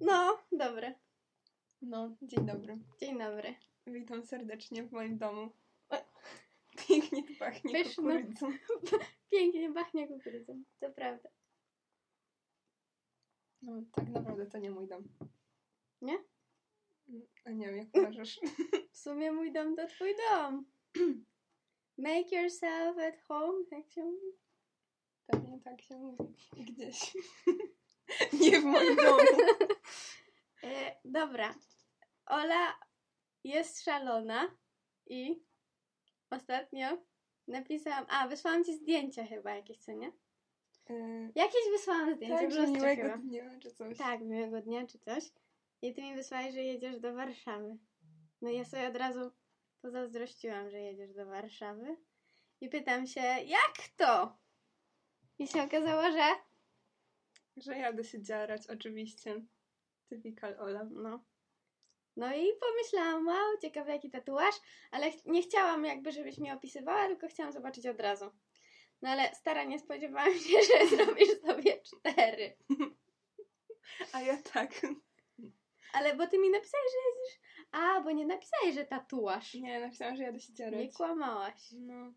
No, dobre. No, dzień dobry. Dzień dobry. Witam serdecznie w moim domu. Pięknie tu pachnie Pyszne. kukurydzą. Pięknie pachnie kukurydzą, to prawda. No, tak naprawdę to nie mój dom. Nie? A nie wiem, jak uważasz. W sumie mój dom to twój dom. Make yourself at home, jak się mówi. Pewnie tak się mówi. Gdzieś. nie w moim domu. Dobra. Ola jest szalona i ostatnio napisałam... A, wysłałam ci zdjęcia chyba jakieś, co nie? Yy, Jakieś wysłałam zdjęcia, tak, że miłego chyba. dnia, czy coś. Tak, miłego dnia czy coś. I ty mi wysłałeś, że jedziesz do Warszawy. No ja sobie od razu pozazdrościłam, że jedziesz do Warszawy. I pytam się, jak to? I się okazało, że Że jadę się dziarać, oczywiście. Typical Ola. no. No i pomyślałam, wow, ciekawy jaki tatuaż, ale ch- nie chciałam jakby, żebyś mi opisywała, tylko chciałam zobaczyć od razu. No ale stara, nie spodziewałam się, że zrobisz sobie cztery. A ja tak. Ale bo ty mi napisałeś, że jedziesz... A, bo nie napisałeś, że tatuaż. Nie, napisałam, że jadę się dziarać. Nie kłamałaś. No.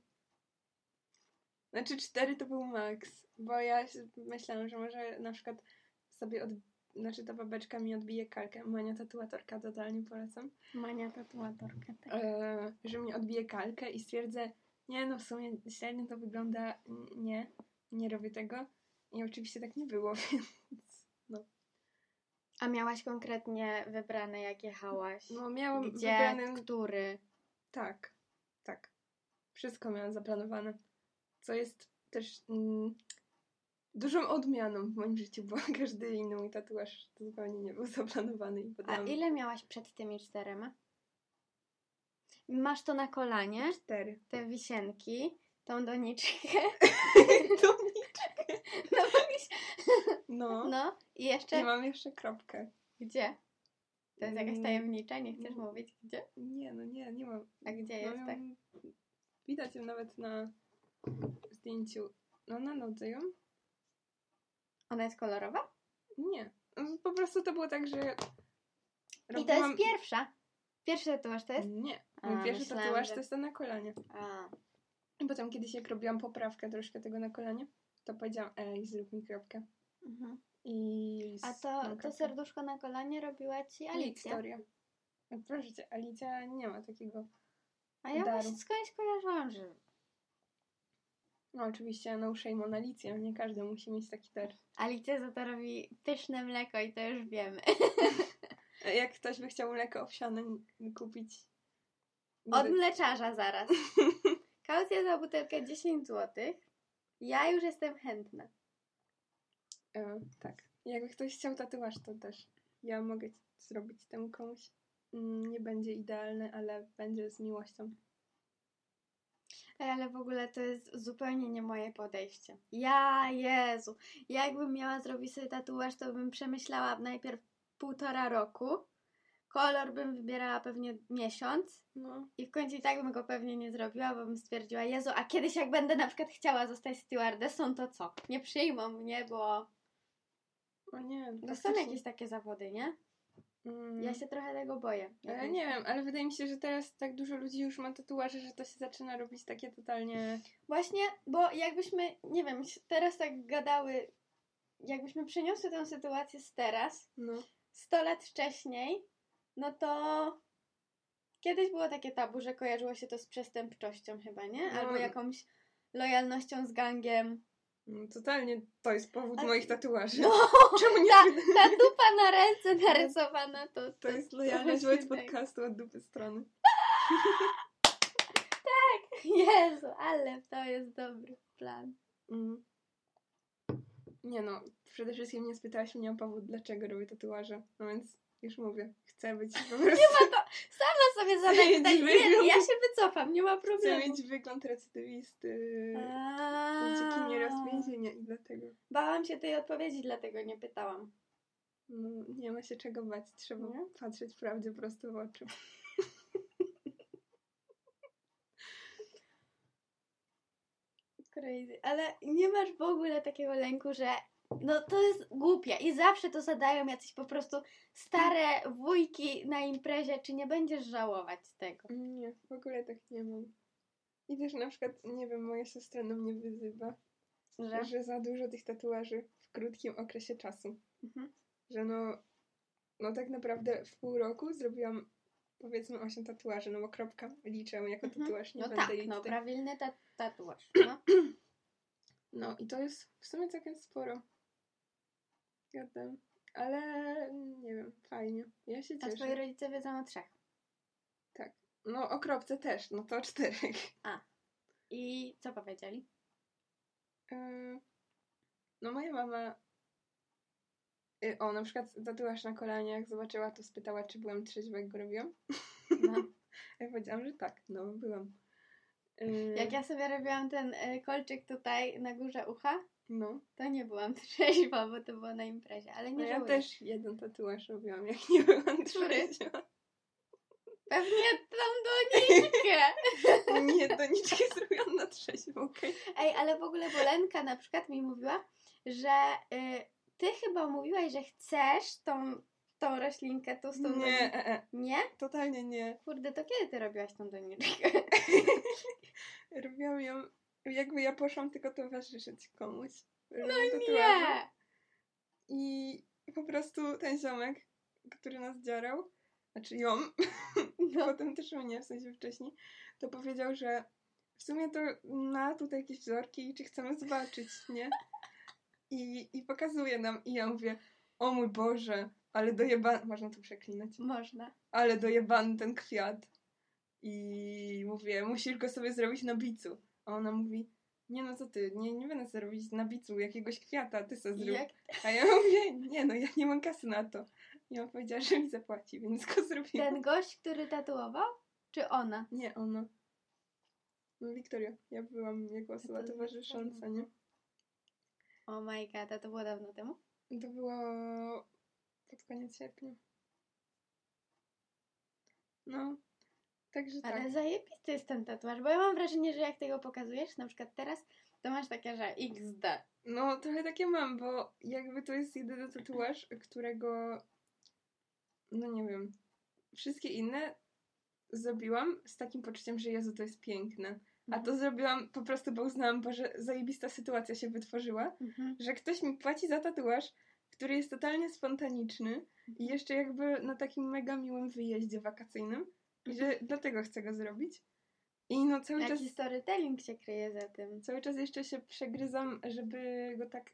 Znaczy cztery to był maks, bo ja myślałam, że może na przykład sobie od... Znaczy ta babeczka mi odbije kalkę. Moja tatuatorka, totalnie polecam. Mania tatuatorka, tak. E, że mi odbije kalkę i stwierdzę, nie no w sumie średnio to wygląda, nie, nie robię tego. I oczywiście tak nie było, więc no. A miałaś konkretnie wybrane, jak jechałaś? No miałam Gdzie, wybrany... który? Tak, tak. Wszystko miałam zaplanowane. Co jest też mm, dużą odmianą w moim życiu, bo każdy inny mój tatuaż zupełnie nie był zaplanowany i A ile miałaś przed tymi czterema? Masz to na kolanie, cztery. te wisienki, tą doniczkę, To- no, no. no i I jeszcze mam jeszcze kropkę. gdzie? To jest jakaś Mm, tajemnicza, nie chcesz no. mówić gdzie? Nie, no nie, nie mam. A gdzie No, jest, ją- tak? Widać ją nawet na zdjęciu. No na nodze ją? Ona jest kolorowa? Nie. Po prostu to było tak, że I to robiłam- jest pierwsza. Pierwszy tatuaż to jest? Nie. A, pierwszy myślałam, tatuaż że- to jest ten na kolanie. A, I potem kiedyś jak robiłam poprawkę troszkę tego na kolanie, to powiedziałam, ej, zrób mi kropkę. mhm. I... A to, to serduszko na kolanie robiła ci Alicja. Wiktoria. No Proszę cię, Alicja nie ma takiego. A ja Daru. właśnie skądś kojarzyłam, że No oczywiście, no shame on Alicję, nie każdy musi mieć taki dar. Alicja za to robi pyszne mleko i to już wiemy. E, Jak ktoś by chciał mleko owsiane kupić... Od mleczarza zaraz. Kaucja za butelkę 10 zł. Ja już jestem chętna. E, tak. Jakby ktoś chciał tatuaż, to też ja mogę zrobić temu komuś. Mm, Nie będzie idealny, ale będzie z miłością. Ale w ogóle to jest zupełnie nie moje podejście. Ja, Jezu. Jakbym miała zrobić sobie tatuaż, to bym przemyślała najpierw półtora roku. Kolor bym wybierała pewnie miesiąc. No, I w końcu i tak bym go pewnie nie zrobiła, bo bym stwierdziła, Jezu, a kiedyś jak będę na przykład chciała zostać stewardessą, to co? Nie przyjmą mnie, bo o nie. to to są jakieś takie zawody, nie? Mm. Ja się trochę tego boję. Ale nie wiem, ale wydaje mi się, że teraz tak dużo ludzi już ma tatuaże, że to się zaczyna robić takie totalnie. Właśnie, bo jakbyśmy, nie wiem, teraz tak gadały, jakbyśmy przeniosły tę sytuację z teraz, No. 100 lat wcześniej, no to kiedyś było takie tabu, że kojarzyło się to z przestępczością chyba, nie? No. Albo jakąś lojalnością z gangiem. No totalnie to jest powód Ale- moich tatuaży. No, Czemu nie? ta, ta dupa na ręce narysowana to... To jest lojalność wobec innego. podcastu od dupy strony. Jezu, ale to jest dobry plan. Mm. Nie no, przede wszystkim nie spytałaś mnie o powód, dlaczego robię tatuaże. No więc już mówię, chcę być po prostu. Sama sobie zadaj mieć pytanie. Nie, wygląd. ja się wycofam, nie ma Chcę problemu. mieć wygląd recydywisty. A. Ucieknie raz z więzienia i dlatego. Bałam się tej odpowiedzi, dlatego nie pytałam. No, nie ma się czego bać, trzeba Nie? patrzeć prawdzie prosto w oczy. Crazy. Ale nie masz w ogóle takiego lęku, że No to jest głupie i zawsze to zadają jacyś po prostu stare wujki na imprezie, czy nie będziesz żałować tego. Nie, w ogóle tak nie mam. I też na przykład, nie wiem, moja siostra na mnie wyzywa, Że? że za dużo tych tatuaży w krótkim okresie czasu. Mhm. Że no, no tak naprawdę w pół roku zrobiłam powiedzmy 8 tatuaży, no bo kropka liczę jako Mhm. tatuaż, nie No będę tak, no tutaj... prawilny ta tatuaż. No. No i to jest w sumie całkiem sporo. Gadam. Ale nie wiem, fajnie. Ja się A cieszę. twoi rodzice wiedzą o trzech. No o kropce też, no to o czterech. I co powiedzieli? Yy, No moja mama yy, o, na przykład tatuaż na kolanie, jak zobaczyła, to spytała, czy byłam trzeźwa, jak go robiłam. No. Ja powiedziałam, że tak, no byłam. Yy, Jak ja sobie robiłam ten kolczyk tutaj na górze ucha, No, to nie byłam trzeźwa, bo to było na imprezie, ale no nie ja żałuję. też jeden tatuaż robiłam, jak nie byłam trzeźwa. Pewnie tą doniczkę. Nie, doniczkę zrobiłam na trzeźwo, okej? Ej, ale w ogóle Bolenka na przykład mi mówiła, że y, ty chyba mówiłaś, że chcesz tą, tą roślinkę, tą z tą Nie, e, e, Nie? totalnie nie. Kurde, to kiedy ty robiłaś tą doniczkę? Robiłam ją, jakby ja poszłam tylko towarzyszyć komuś. No tatuażu. nie! I po prostu ten ziomek, który nas dziarał, znaczy ją, No, potem też mnie, w sensie wcześniej, to powiedział, że w sumie to ma tutaj jakieś wzorki i czy chcemy zobaczyć, nie? I, I pokazuje nam i ja mówię, o mój Boże, ale dojebany, można tu przeklinać, można. ale dojebany ten kwiat. I mówię, musisz go sobie zrobić na bicu. A ona mówi, nie no co ty, nie, nie będę sobie robić na bicu jakiegoś kwiata, ty I zrób. jak A ja mówię, nie no, ja nie mam kasy na to. I on powiedziała, że mi zapłaci, więc go zrobiłam. ten gość, który tatuował? Czy ona? Nie, ona. No Wiktoria, ja byłam jego osoba towarzysząca, nie? Oh my god, a to było dawno temu? To było pod koniec sierpnia. No, także tak. Ale zajebisty jest ten tatuaż, bo ja mam wrażenie, że jak tego pokazujesz, na przykład teraz, to masz takie, że XD. No, trochę takie mam, bo jakby to jest jedyny tatuaż, którego, no nie wiem, wszystkie inne zrobiłam z takim poczuciem, że Jezu, to jest piękne. A to zrobiłam po prostu, bo uznałam, Boże, zajebista sytuacja się wytworzyła, Mhm. że ktoś mi płaci za tatuaż, który jest totalnie spontaniczny i jeszcze jakby na takim mega miłym wyjeździe wakacyjnym i że dlatego chcę go zrobić. I no cały czas, Jaki storytelling się kryje za tym? cały czas jeszcze się przegryzam, żeby go tak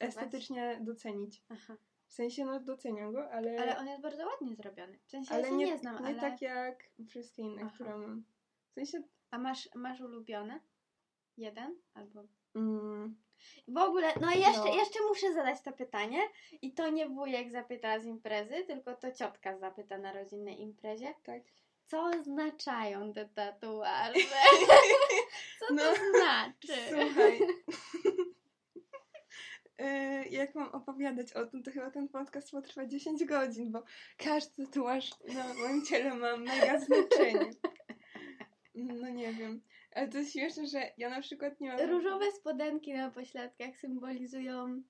estetycznie docenić. Aha. W sensie, no doceniam go, ale, Ale on jest bardzo ładnie zrobiony. W sensie ale ja się nie, nie, znam, nie ale... tak jak wszystkie inne, Aha. które mam. W sensie, A masz, masz ulubione? Jeden? Albo... mm, W ogóle, no jeszcze, No. jeszcze muszę zadać to pytanie i to nie wujek zapyta z imprezy, tylko to ciotka zapyta na rodzinnej imprezie. tak. Co oznaczają te tatuaże? Co No, to znaczy? Słuchaj. E, Jak mam opowiadać o tym, to chyba ten podcast potrwa 10 godzin, bo każdy tatuaż na moim ciele ma mega znaczenie. No nie wiem. Ale to jest śmieszne, że ja na przykład nie mam... Różowe spodenki na pośladkach symbolizują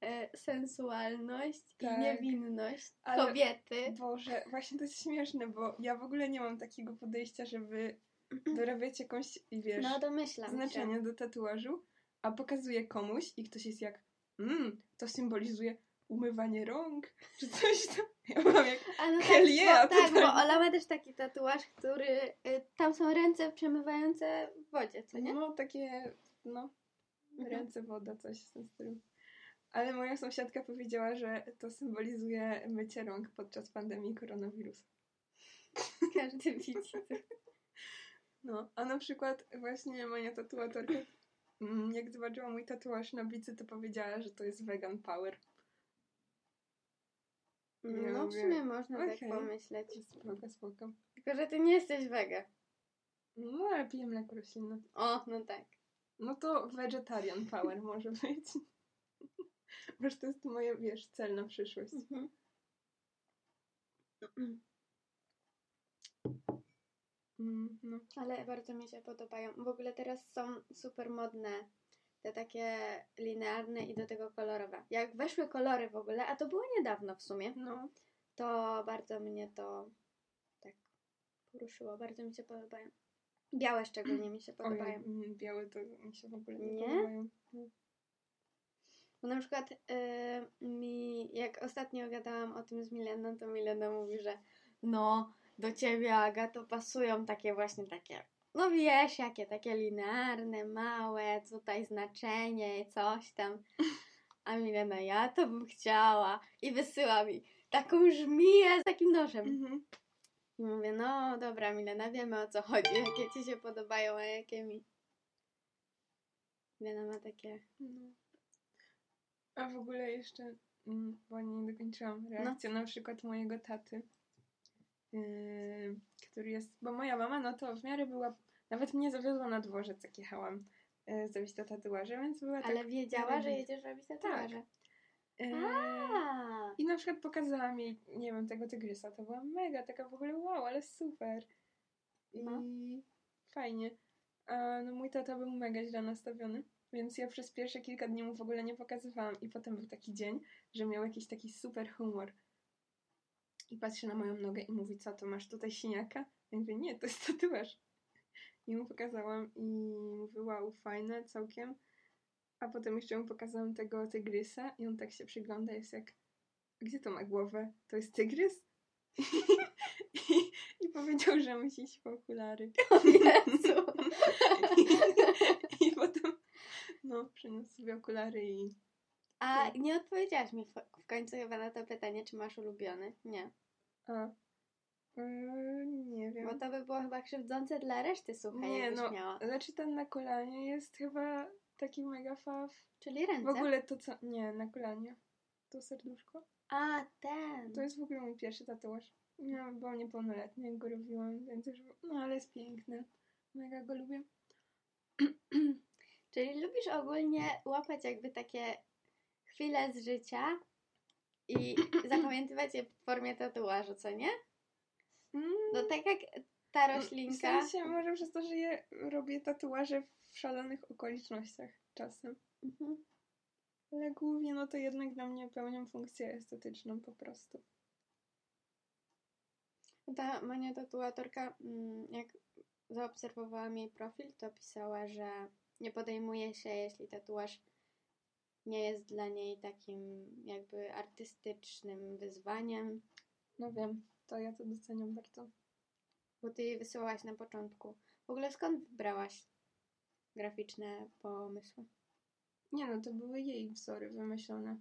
e, sensualność Tak. i niewinność Ale- kobiety. Boże, właśnie to jest śmieszne, bo ja w ogóle nie mam takiego podejścia, żeby dorabiać jakąś, wiesz, No domyślam znaczenie się. do tatuażu, a pokazuję komuś i ktoś jest jak, mmm, to symbolizuje umywanie rąk, czy coś tam. Ja mam jak, no tak, bo, tak, bo. Ola ma też taki tatuaż, który y, tam są ręce przemywające w wodzie, co nie? no takie, no, Mhm. ręce, woda, coś w tym stylu. Ale moja sąsiadka powiedziała, że to symbolizuje mycie rąk podczas pandemii koronawirusa. Każdy widzi. No, a na przykład właśnie moja tatuatorka, mm, jak zobaczyła mój tatuaż na bicy, to powiedziała, że to jest vegan power. Ja No w sumie można okej. tak pomyśleć. Spoko, spoko. Tylko, że ty nie jesteś wege. No, ale piję mleko roślinne. O, no tak. No to vegetarian power może być. Wiesz, to jest moje, wiesz, cel na przyszłość. Mhm. Mm, no. Ale bardzo mi się podobają. W ogóle teraz są super modne te takie linearne i do tego kolorowe. Jak weszły kolory w ogóle, a to było niedawno w sumie, No. to bardzo mnie to tak poruszyło. Bardzo mi się podobają. Białe szczególnie mi się podobają. Ojej, mm, białe to mi się w ogóle nie, Nie? podobają. No. Bo na przykład y, mi, jak ostatnio gadałam o tym z Mileną, to Milena mówi, że no, do ciebie Aga to pasują takie właśnie takie, no wiesz, jakie takie linearne, małe, tutaj znaczenie i coś tam. A Milena, ja to bym chciała. I wysyła mi taką żmiję z takim nożem. Mhm. I mówię, no dobra Milena, wiemy o co chodzi, jakie ci się podobają, a jakie mi. Milena ma takie, No. A w ogóle jeszcze, mm, bo nie dokończyłam, No. reakcja na przykład mojego taty, yy, który jest, bo moja mama, no to w miarę była, nawet mnie zawiozła na dworzec, jak jechałam yy, zrobić te tatuaże, więc była tak... ale wiedziała, że jedziesz robić tatuaże. Yy, A, I na przykład pokazałam jej, nie wiem, tego tygrysa. To była mega, taka w ogóle wow, ale super. I No. fajnie. A no mój tata był mega źle nastawiony, więc ja przez pierwsze kilka dni mu w ogóle nie pokazywałam. I potem był taki dzień, że miał jakiś taki super humor. I patrzy na moją nogę i mówi, co to masz tutaj siniaka? Ja mówię, nie, to jest tatuaż. I mu pokazałam i mówi, wow, fajne całkiem. A potem jeszcze mu pokazałam tego tygrysa i on tak się przygląda, jest jak, gdzie to ma głowę? To jest tygrys? I, i powiedział, że musi iść po okulary. o Jezu. I, I potem, no, przyniósł sobie okulary i A nie odpowiedziałaś mi w- w końcu chyba na to pytanie, czy masz ulubiony. Nie. a, yy, nie wiem. Bo to by było chyba krzywdzące dla reszty, słuchaj, Nie, no, miała. Znaczy ten na kolanie jest chyba taki mega faw. Czyli ręce. W ogóle to co, nie, na kolanie. To serduszko. A, ten. To jest w ogóle mój pierwszy tatuaż. Ja byłam niepełnoletnia, jak go robiłam, więc już, no ale jest piękny. Mega go lubię. Czyli lubisz ogólnie łapać jakby takie chwile z życia i zapamiętywać je w formie tatuażu, co nie? No tak jak ta W roślinka. sensie może przez to, że je robię tatuaże w szalonych okolicznościach czasem. Mhm. Ale głównie no to jednak dla mnie pełnią funkcję estetyczną po prostu. Ta moja tatuatorka, mm, jak zaobserwowałam jej profil, to pisała, że nie podejmuje się, jeśli tatuaż nie jest dla niej takim jakby artystycznym wyzwaniem, No wiem, to ja to doceniam bardzo. Bo ty jej wysyłałaś na początku. W ogóle skąd wybrałaś graficzne pomysły? Nie no, to były jej wzory wymyślone.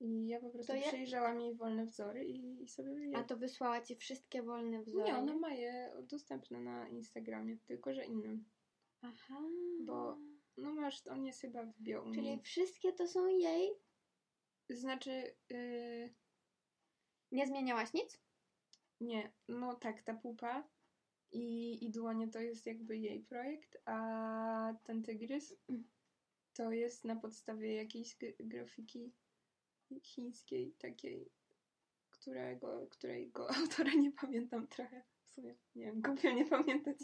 I ja po prostu To ja- przejrzałam jej wolne wzory i, i sobie je... A to wysłała ci wszystkie wolne wzory? Nie, ona ma je dostępne na Instagramie, tylko że innym. Aha. Bo- No masz, on jest chyba w bio Czyli niej. wszystkie to są jej? Znaczy, yy, Nie zmieniałaś nic? Nie, no tak, ta pupa i, i dłonie to jest jakby jej projekt, a ten tygrys to jest na podstawie jakiejś grafiki chińskiej, takiej, którego, której go autora nie pamiętam trochę. W sumie, nie wiem, głupio nie pamiętać.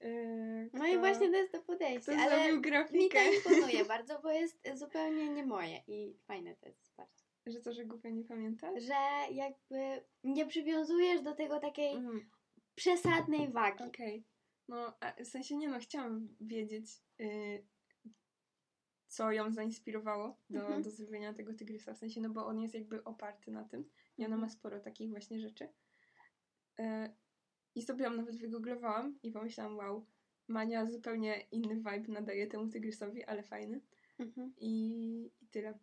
Yy, No i kto- właśnie to jest to podejście, Kto ale mi to imponuje bardzo, bo jest zupełnie nie moje i fajne to jest bardzo. Że to, że głupio nie pamiętasz? Że jakby nie przywiązujesz do tego takiej Mm, przesadnej wagi. Okej. No, a w sensie nie no, chciałam wiedzieć, y, co ją zainspirowało do, Mhm. do zrobienia tego tygrysa. W sensie, no bo on jest jakby oparty na tym i ona Mhm. ma sporo takich właśnie rzeczy. Y, I sobie ją nawet wygooglowałam i pomyślałam, wow, Mania zupełnie inny vibe nadaje temu tygrysowi, ale fajny. Mhm. I, i tyle.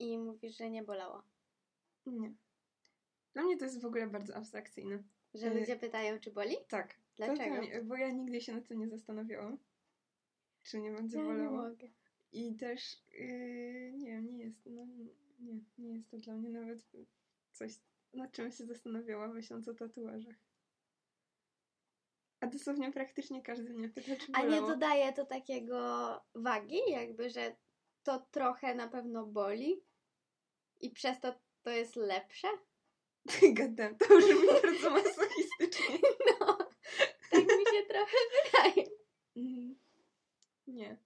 I mówisz, że nie bolało. Nie. Dla mnie to jest w ogóle bardzo abstrakcyjne. Że Y- ludzie pytają, czy boli? Tak. Dlaczego? Bo ja nigdy się na to nie zastanawiałam. Czy nie będzie Ja nie bolało. mogę. I też yy, nie wiem, nie jest, no nie, nie jest to dla mnie nawet coś, nad czym się zastanawiała myśląc o tatuażach. A dosłownie praktycznie każdy mnie pyta, czy A nie bolało. dodaje to takiego wagi, jakby, że to trochę na pewno boli i przez to to jest lepsze? Gadam, to brzmi bardzo masochistycznie. No, tak mi się trochę wydaje. Mm. Nie.